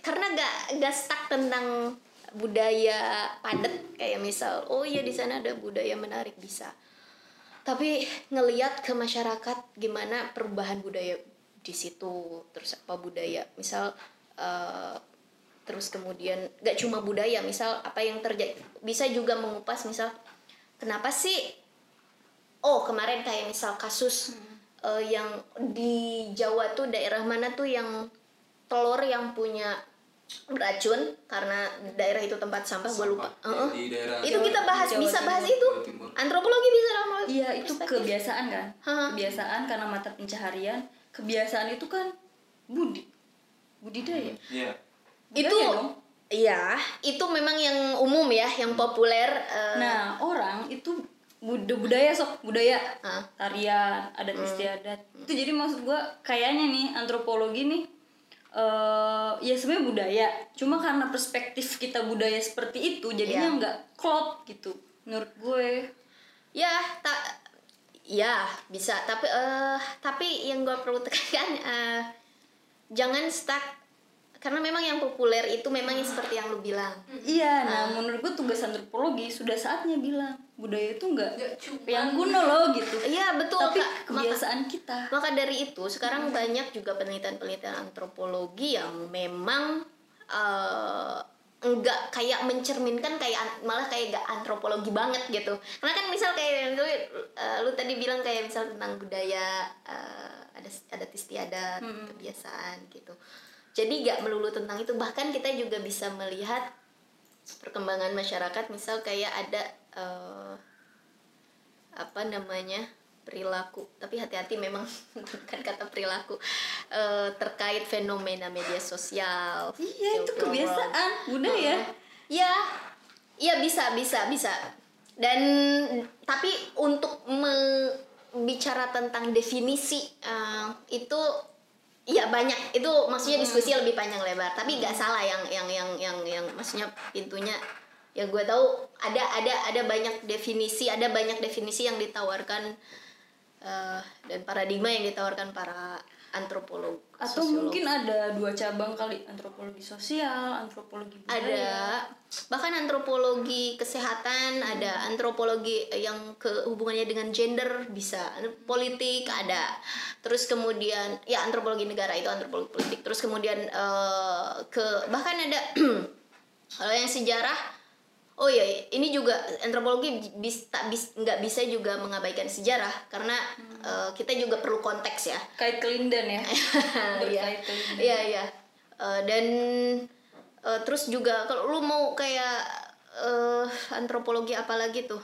Speaker 2: karena gak gak stuck tentang budaya padat. Kayak misal oh iya di sana ada budaya menarik bisa. Tapi ngeliat ke masyarakat gimana perubahan budaya di situ. Terus apa budaya? Misal eh, terus kemudian gak cuma budaya misal apa yang terjadi bisa juga mengupas misal kenapa sih oh kemarin kayak misal kasus eh, yang di Jawa tuh daerah mana tuh yang telur yang punya beracun karena daerah itu tempat sampah gue lupa.
Speaker 4: Sampah.
Speaker 2: Heeh.
Speaker 4: di daerah
Speaker 2: itu kita bahas
Speaker 1: Jawa
Speaker 2: bisa bahas itu.
Speaker 4: Jawa
Speaker 2: antropologi bisa
Speaker 1: iya itu kebiasaan kan?
Speaker 2: Hah.
Speaker 1: kebiasaan karena mata pencaharian kebiasaan itu kan budi budidaya
Speaker 4: Iya.
Speaker 2: itu
Speaker 1: dong.
Speaker 2: iya itu memang yang umum ya yang populer eh,
Speaker 1: Nah, orang itu bud- budaya sok budaya
Speaker 2: Ah.
Speaker 1: tarian adat istiadat itu jadi maksud gua kayaknya nih antropologi nih eh ya sebenarnya budaya cuma karena perspektif kita budaya seperti itu jadinya
Speaker 2: Iya.
Speaker 1: nggak klop gitu menurut gue
Speaker 2: ya tak ya bisa. Tapi eh tapi yang gue perlu tekankan eh, jangan stuck. Karena memang yang populer itu memang yang seperti yang lu bilang.
Speaker 1: Iya nah menurut gue tugas antropologi sudah saatnya bilang budaya itu nggak
Speaker 3: Nggak cuma
Speaker 1: yang kuno loh gitu.
Speaker 2: Iya betul
Speaker 1: tapi
Speaker 2: Kak. Maka-
Speaker 1: kebiasaan kita.
Speaker 2: Maka dari itu sekarang banyak juga penelitian-penelitian antropologi yang memang eh, enggak kayak mencerminkan kayak malah kayak gak antropologi banget gitu. Karena kan misal kayak lu, eh, lu tadi bilang kayak misal tentang budaya eh, ada adat istiadat, kebiasaan gitu. Jadi gak melulu tentang itu. Bahkan kita juga bisa melihat perkembangan masyarakat misal kayak ada eh, apa namanya perilaku. Tapi hati-hati memang kan kata perilaku eh, terkait fenomena media sosial.
Speaker 1: Iya itu kebiasaan budaya
Speaker 2: world. ya ya bisa bisa bisa. Dan tapi untuk me- bicara tentang definisi eh, itu ya banyak. Itu maksudnya diskusi lebih panjang lebar. Tapi nggak salah yang yang yang yang yang maksudnya pintunya. Yang gue tahu ada ada ada banyak definisi ada banyak definisi yang ditawarkan eh, dan paradigma yang ditawarkan para antropolog
Speaker 1: atau
Speaker 2: sosiolog.
Speaker 1: mungkin ada dua cabang kali antropologi sosial antropologi budaya.
Speaker 2: Ada. Bahkan antropologi kesehatan ada antropologi yang ke hubungannya dengan gender bisa. Politik ada. Terus kemudian ya antropologi negara itu antropologi politik. Terus kemudian eh, ke bahkan ada kalau yang sejarah oh ya ini juga antropologi bis, tak bis nggak bisa juga mengabaikan sejarah karena eh, kita juga perlu konteks ya
Speaker 1: kait kelindan ya
Speaker 2: Iya,
Speaker 1: kelindan.
Speaker 2: iya, iya. Eh, dan eh, terus juga kalau lu mau kayak eh, antropologi apa lagi tuh?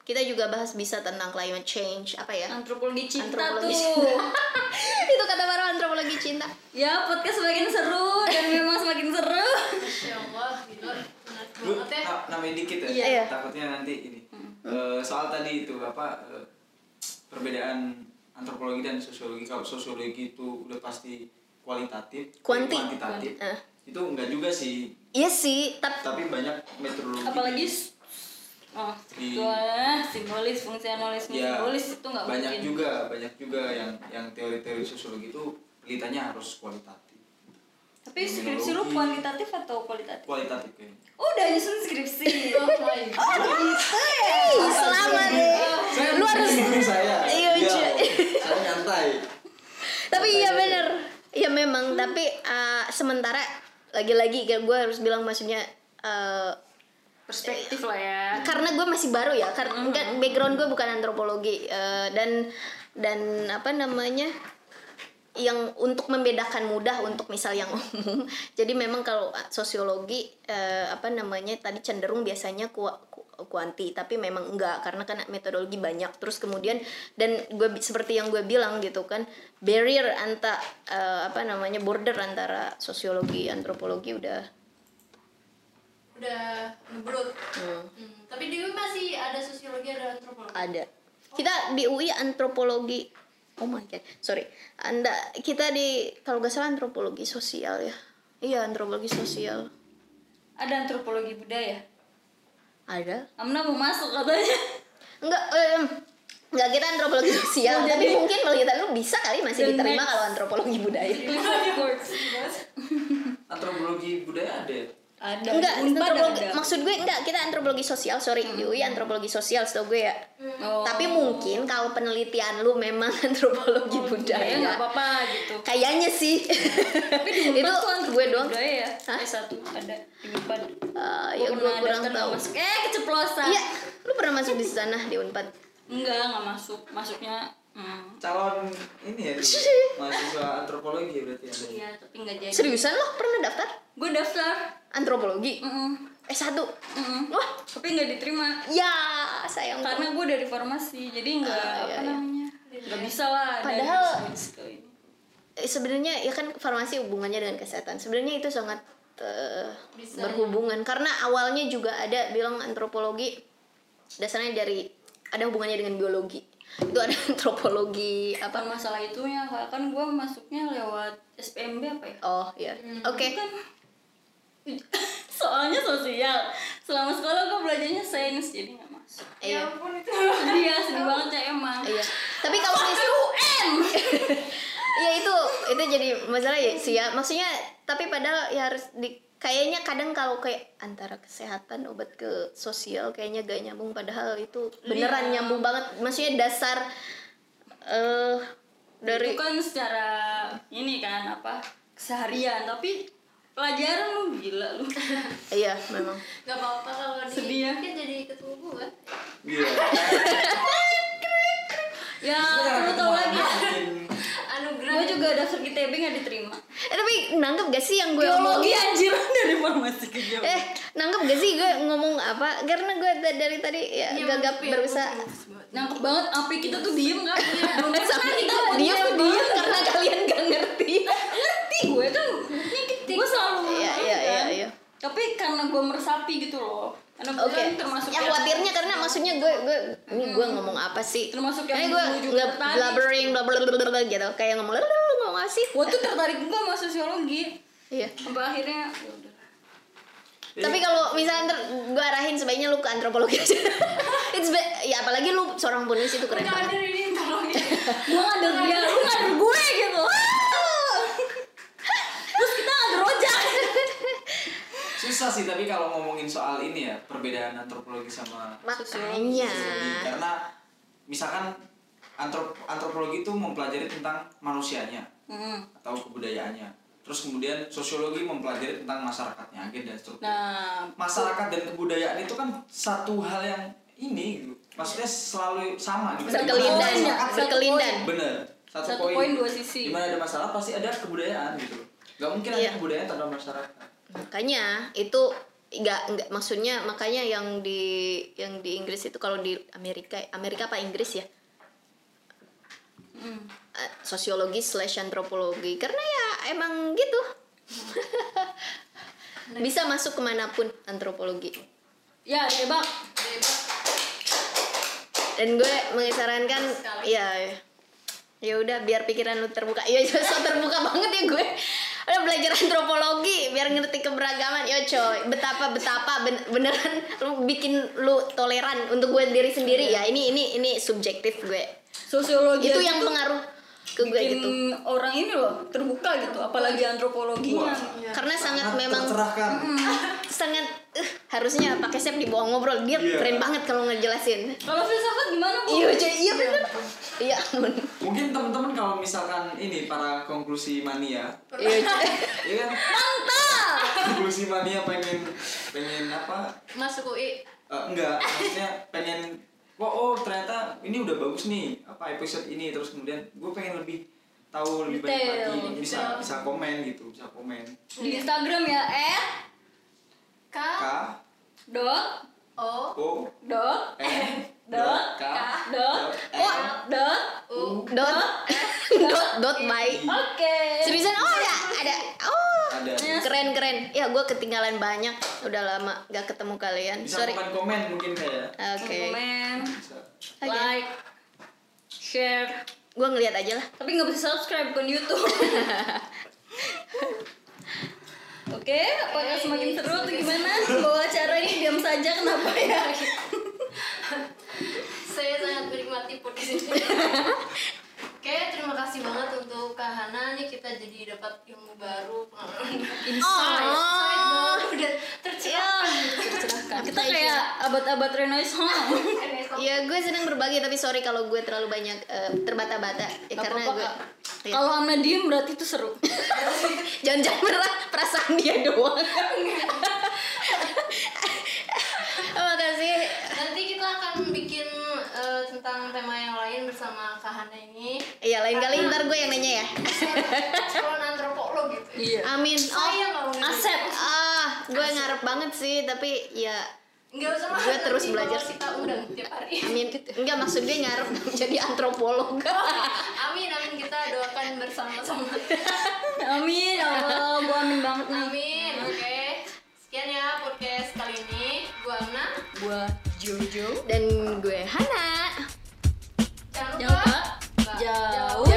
Speaker 2: Kita juga bahas bisa tentang climate change apa ya?
Speaker 1: antropologi cinta
Speaker 2: Antropologi
Speaker 1: tuh
Speaker 2: Itu kata baru antropologi cinta.
Speaker 1: ya podcast semakin seru dan memang semakin seru
Speaker 3: Masya Allah, gila. Menarik
Speaker 4: Lu
Speaker 3: ya.
Speaker 4: na- nambahin dikit ya?
Speaker 2: Iya.
Speaker 4: takutnya nanti ini. Eh, soal tadi itu apa eh, perbedaan antropologi dan sosiologi. Kalau sosiologi itu udah pasti kualitatif
Speaker 2: Kuanti.
Speaker 4: kuantitatif.
Speaker 2: Eh.
Speaker 4: itu enggak juga sih.
Speaker 2: Iya sih, tapi
Speaker 4: tapi banyak metodologi
Speaker 1: apalagi oh
Speaker 4: Di-
Speaker 1: itu ah, simbolis fungsionalisme
Speaker 4: ya
Speaker 1: simbolis itu nggak
Speaker 4: banyak
Speaker 1: mungkin.
Speaker 4: juga banyak juga yang yang teori-teori sosiologi itu penelitiannya harus kualitatif.
Speaker 1: Tapi skripsi lu kuantitatif atau kualitatif?
Speaker 4: Kualitatif kayaknya
Speaker 1: udah nyusun skripsi.
Speaker 3: Oh my god.
Speaker 2: Hey, selamat deh.
Speaker 4: saya
Speaker 2: Lu harus
Speaker 4: saya.
Speaker 2: Iya, cuy.
Speaker 4: saya nyantai.
Speaker 2: Tapi iya bener. Ya memang. Tapi uh, sementara lagi-lagi kayak gue harus bilang maksudnya uh,
Speaker 1: perspektif lah ya.
Speaker 2: karena gue masih baru ya. Karena kan background gue bukan antropologi eh, dan dan apa namanya yang untuk membedakan mudah untuk misal yang umum jadi memang kalau sosiologi eh, apa namanya tadi cenderung biasanya ku, ku- kuanti tapi memang enggak karena kan metodologi banyak terus kemudian dan gue seperti yang gue bilang gitu kan barrier anta eh, apa namanya border antara sosiologi antropologi udah
Speaker 3: Udah ngebrut.
Speaker 2: hmm,
Speaker 3: Hmm. Tapi di UI masih ada sosiologi, ada antropologi.
Speaker 2: ada kita di UI antropologi oh my god. Sorry. Anda kita di kalau nggak salah antropologi sosial ya. Iya antropologi sosial.
Speaker 1: Ada antropologi budaya?
Speaker 2: Ada.
Speaker 1: Amna mau masuk katanya.
Speaker 2: Enggak em, enggak kita antropologi sosial. Tapi mungkin kalau kita lu bisa kali masih
Speaker 1: The
Speaker 2: diterima
Speaker 1: next.
Speaker 2: kalau antropologi budaya.
Speaker 1: Works
Speaker 4: antropologi budaya ada? Ya?
Speaker 1: ada
Speaker 2: enggak antropologi
Speaker 1: ada.
Speaker 2: maksud gue enggak kita antropologi sosial. Sorry di UI antropologi sosial setahu gue ya
Speaker 1: Oh.
Speaker 2: tapi mungkin kalau penelitian lu memang antropologi
Speaker 1: ya
Speaker 2: budaya
Speaker 1: nggak apa-apa gitu
Speaker 2: kayaknya sih
Speaker 1: tapi di
Speaker 2: itu
Speaker 1: Unpad tuh
Speaker 2: gue doang
Speaker 1: budaya ya
Speaker 2: Hah?
Speaker 1: eh satu ada di Unpad
Speaker 2: Eh,
Speaker 1: Gua
Speaker 2: ya gue kurang tahu
Speaker 1: masuk. eh keceplosan
Speaker 2: Iya, lu pernah masuk di sana di Unpad?
Speaker 1: enggak nggak masuk masuknya hmm.
Speaker 4: calon ini ya mahasiswa antropologi ya berarti ada
Speaker 1: iya tapi nggak jadi
Speaker 2: Seriusan lo pernah daftar
Speaker 1: gue daftar
Speaker 2: antropologi?
Speaker 1: Mm-mm.
Speaker 2: S1.
Speaker 1: Mm-mm.
Speaker 2: Wah,
Speaker 1: tapi nggak diterima
Speaker 2: ya sayang.
Speaker 1: karena gue dari farmasi jadi nggak
Speaker 2: Ah, iya,
Speaker 1: apa
Speaker 2: iya.
Speaker 1: namanya nggak bisa lah
Speaker 2: Padahal-
Speaker 1: ini.
Speaker 2: Eh, sebenarnya ya kan farmasi hubungannya dengan kesehatan. Sebenarnya itu sangat
Speaker 3: Bisa,
Speaker 2: berhubungan karena awalnya juga ada bilang antropologi dasarnya dari ada hubungannya dengan biologi. Itu ada antropologi
Speaker 1: apa masalah itunya Kak. kan gue masuknya lewat SPMB apa ya
Speaker 2: Oh, iya. Oke.
Speaker 1: kan soalnya sosial selama sekolah gue belajarnya sains jadi nggak masuk
Speaker 2: Iya.
Speaker 3: Ya ampun itu.
Speaker 1: sedih ya sedih banget ya emang
Speaker 2: Iya. Tapi kalau mis-
Speaker 1: UN
Speaker 2: ya itu itu jadi masalah ya sih ya maksudnya tapi padahal ya harus di kayaknya kadang kalau kayak antara kesehatan obat ke sosial kayaknya gak nyambung padahal itu beneran
Speaker 1: Iya.
Speaker 2: nyambung banget maksudnya dasar eh dari
Speaker 1: itu kan secara ini kan apa keseharian tapi pelajaran lu gila lu.
Speaker 2: Iya memang.
Speaker 3: Gak apa-apa kalau di
Speaker 1: Sedih ya.
Speaker 3: kan jadi ketua gue.
Speaker 4: Iya.
Speaker 1: ya lu tau lagi.
Speaker 3: Anugerah.
Speaker 1: gue juga daftar ITB nggak diterima.
Speaker 2: Eh, tapi nanggep gak sih yang gue
Speaker 1: biologi anjir. Dari farmasi ke geologi
Speaker 2: eh nanggep gak sih gue ngomong apa? Karena gue da- dari tadi ya
Speaker 3: Iya,
Speaker 2: gagap berusaha
Speaker 1: nangkep banget. Api kita tuh diem kan belum
Speaker 2: sama
Speaker 1: kita
Speaker 2: dia tuh diem karena kalian gak ngerti.
Speaker 1: Ngerti gue kan ini gue selalu
Speaker 2: Iya,
Speaker 1: ngerti
Speaker 2: iya,
Speaker 1: kan.
Speaker 2: iya, iya.
Speaker 1: Tapi karena gue meresapi gitu loh karena gue
Speaker 2: Oke.
Speaker 1: kan termasuk
Speaker 2: Ya khawatirnya karena maksudnya gue gue ini gue ngomong apa sih?
Speaker 1: Termasuk yang
Speaker 2: gue blabbering bla bla bla bla gitu kayak ngomong bla, ngomong apa sih?
Speaker 1: gue tuh tertarik juga sama sosiologi
Speaker 2: Iya.
Speaker 1: sampai akhirnya ya udah
Speaker 2: Tapi kalau misalnya ntar gue arahin sebaiknya lu ke antropologi aja. It's be- ya apalagi lu seorang penulis itu keren banget.
Speaker 3: ini tolong ya
Speaker 1: gue ngader dia lu ngader gue gitu Ah! terus kita ngader ojek
Speaker 4: susah sih tapi kalau ngomongin soal ini ya perbedaan antropologi sama
Speaker 2: Makanya.
Speaker 4: sosiologi karena misalkan antrop antropologi itu mempelajari tentang manusianya
Speaker 1: Hmm.
Speaker 4: atau kebudayaannya terus kemudian sosiologi mempelajari tentang masyarakatnya agen dan seterusnya
Speaker 1: nah
Speaker 4: masyarakat dan kebudayaan itu kan satu hal yang ini gitu. maksudnya selalu sama gitu
Speaker 1: poin,
Speaker 2: ya, berkelindan.
Speaker 4: bener satu,
Speaker 1: Satu poin, dua sisi.
Speaker 4: di mana ada masalah pasti ada kebudayaan gitu loh nggak mungkin
Speaker 2: Iya.
Speaker 4: ada kebudayaan tanpa masyarakat
Speaker 2: Makanya itu nggak nggak maksudnya makanya yang di yang di Inggris itu kalau di Amerika Amerika apa Inggris ya? Eh, sosiologi slash antropologi. Karena ya emang gitu. Bisa masuk ke mana pun antropologi.
Speaker 1: Ya tebak
Speaker 2: dan gue mengisarankan ya ya udah biar pikiran lu terbuka. Ya so terbuka banget ya gue udah belajar antropologi biar ngerti keberagaman. Yo coy. Betapa betapa ben- beneran lu bikin lu toleran untuk gue diri sendiri ya. Ini ini ini subjektif gue.
Speaker 1: Sosiologi
Speaker 2: itu yang pengaruh ke gue
Speaker 1: bikin
Speaker 2: gitu.
Speaker 1: orang ini loh terbuka gitu apalagi antropologinya.
Speaker 4: Wah.
Speaker 2: karena sangat
Speaker 4: Sangat
Speaker 2: memang
Speaker 4: tercerahkan.
Speaker 2: Sangat harusnya pakai Sep di bawah ngobrol. Dia
Speaker 4: Iya.
Speaker 2: keren banget kalau ngejelasin.
Speaker 1: Kalau filsafat gimana bu?
Speaker 2: Iya coy iya iya. Ampun.
Speaker 4: mungkin teman-teman kalau misalkan ini para konklusi mania.
Speaker 2: Iya coy.
Speaker 4: ya kan? Konklusi mania pengen pengen apa?
Speaker 3: Masuk UI
Speaker 4: Eh, enggak. Maksudnya pengen oh, oh ternyata ini udah bagus nih. Apa episode ini. Terus kemudian gue pengen lebih tahu lebih banyak
Speaker 1: Detail,
Speaker 4: lagi bisa
Speaker 3: detail.
Speaker 4: bisa komen gitu bisa komen.
Speaker 1: Di Instagram ya at
Speaker 3: K.
Speaker 4: K.
Speaker 1: Dot.
Speaker 3: O.
Speaker 4: O.
Speaker 1: Dot.
Speaker 4: N
Speaker 1: dot
Speaker 4: k.
Speaker 1: Dot
Speaker 4: l
Speaker 1: dot.
Speaker 3: U.
Speaker 2: Dot. Dot. Dot. By
Speaker 1: oke.
Speaker 2: Seriusan oh ada. Ada. Oh.
Speaker 4: Ada.
Speaker 2: Keren keren. Ya gue ketinggalan banyak. Udah lama gak ketemu kalian.
Speaker 4: Bisa
Speaker 2: sorry.
Speaker 4: komen komen mungkin kayak
Speaker 2: oke.
Speaker 1: Komen. Like share.
Speaker 2: Gue ngeliat aja lah.
Speaker 1: Tapi nggak bisa subscribe bukan YouTube Oke, apakah semakin seru atau gimana? Bawa acara ini diam saja kenapa ya?
Speaker 3: saya sangat menikmati podcast ini Oke, terima kasih banget untuk Kak Hana nih kita jadi dapat ilmu baru, pengalaman baru.
Speaker 1: Insight.
Speaker 3: Insight baru dan tercerahkan.
Speaker 1: Tercerahkan. Kita kayak abad-abad Renaissance.
Speaker 2: ya gue senang berbagi tapi sorry kalau gue terlalu banyak eh, terbata-bata ya, karena gue Iya.
Speaker 1: Kalau Amna diem berarti itu seru.
Speaker 2: jangan-jangan merah perasaan dia doang oh, makasih
Speaker 3: Nanti kita akan bikin eh, tentang tema yang lain bersama Kak Hana ini.
Speaker 2: iya lain kali ntar gue yang nanya ya
Speaker 3: Calon antropolog gitu.
Speaker 1: Iya.
Speaker 2: amin
Speaker 3: Saya nggak mau
Speaker 1: Asep.
Speaker 2: ah gue ngarep banget sih tapi ya
Speaker 3: Enggak usah
Speaker 2: Gue terus belajar
Speaker 3: sih. Kita undang tiap hari.
Speaker 2: Amin. Enggak maksud dia ngarep jadi antropolog.
Speaker 3: amin, amin kita doakan bersama-sama.
Speaker 1: amin, ya Allah, gua amin banget nih.
Speaker 3: Amin. Oke. Okay. Sekian ya podcast kali ini. Gua Amna,
Speaker 1: gua Jojo
Speaker 2: dan gue Hana. Jangan lupa, Jangan lupa. jauh. jauh.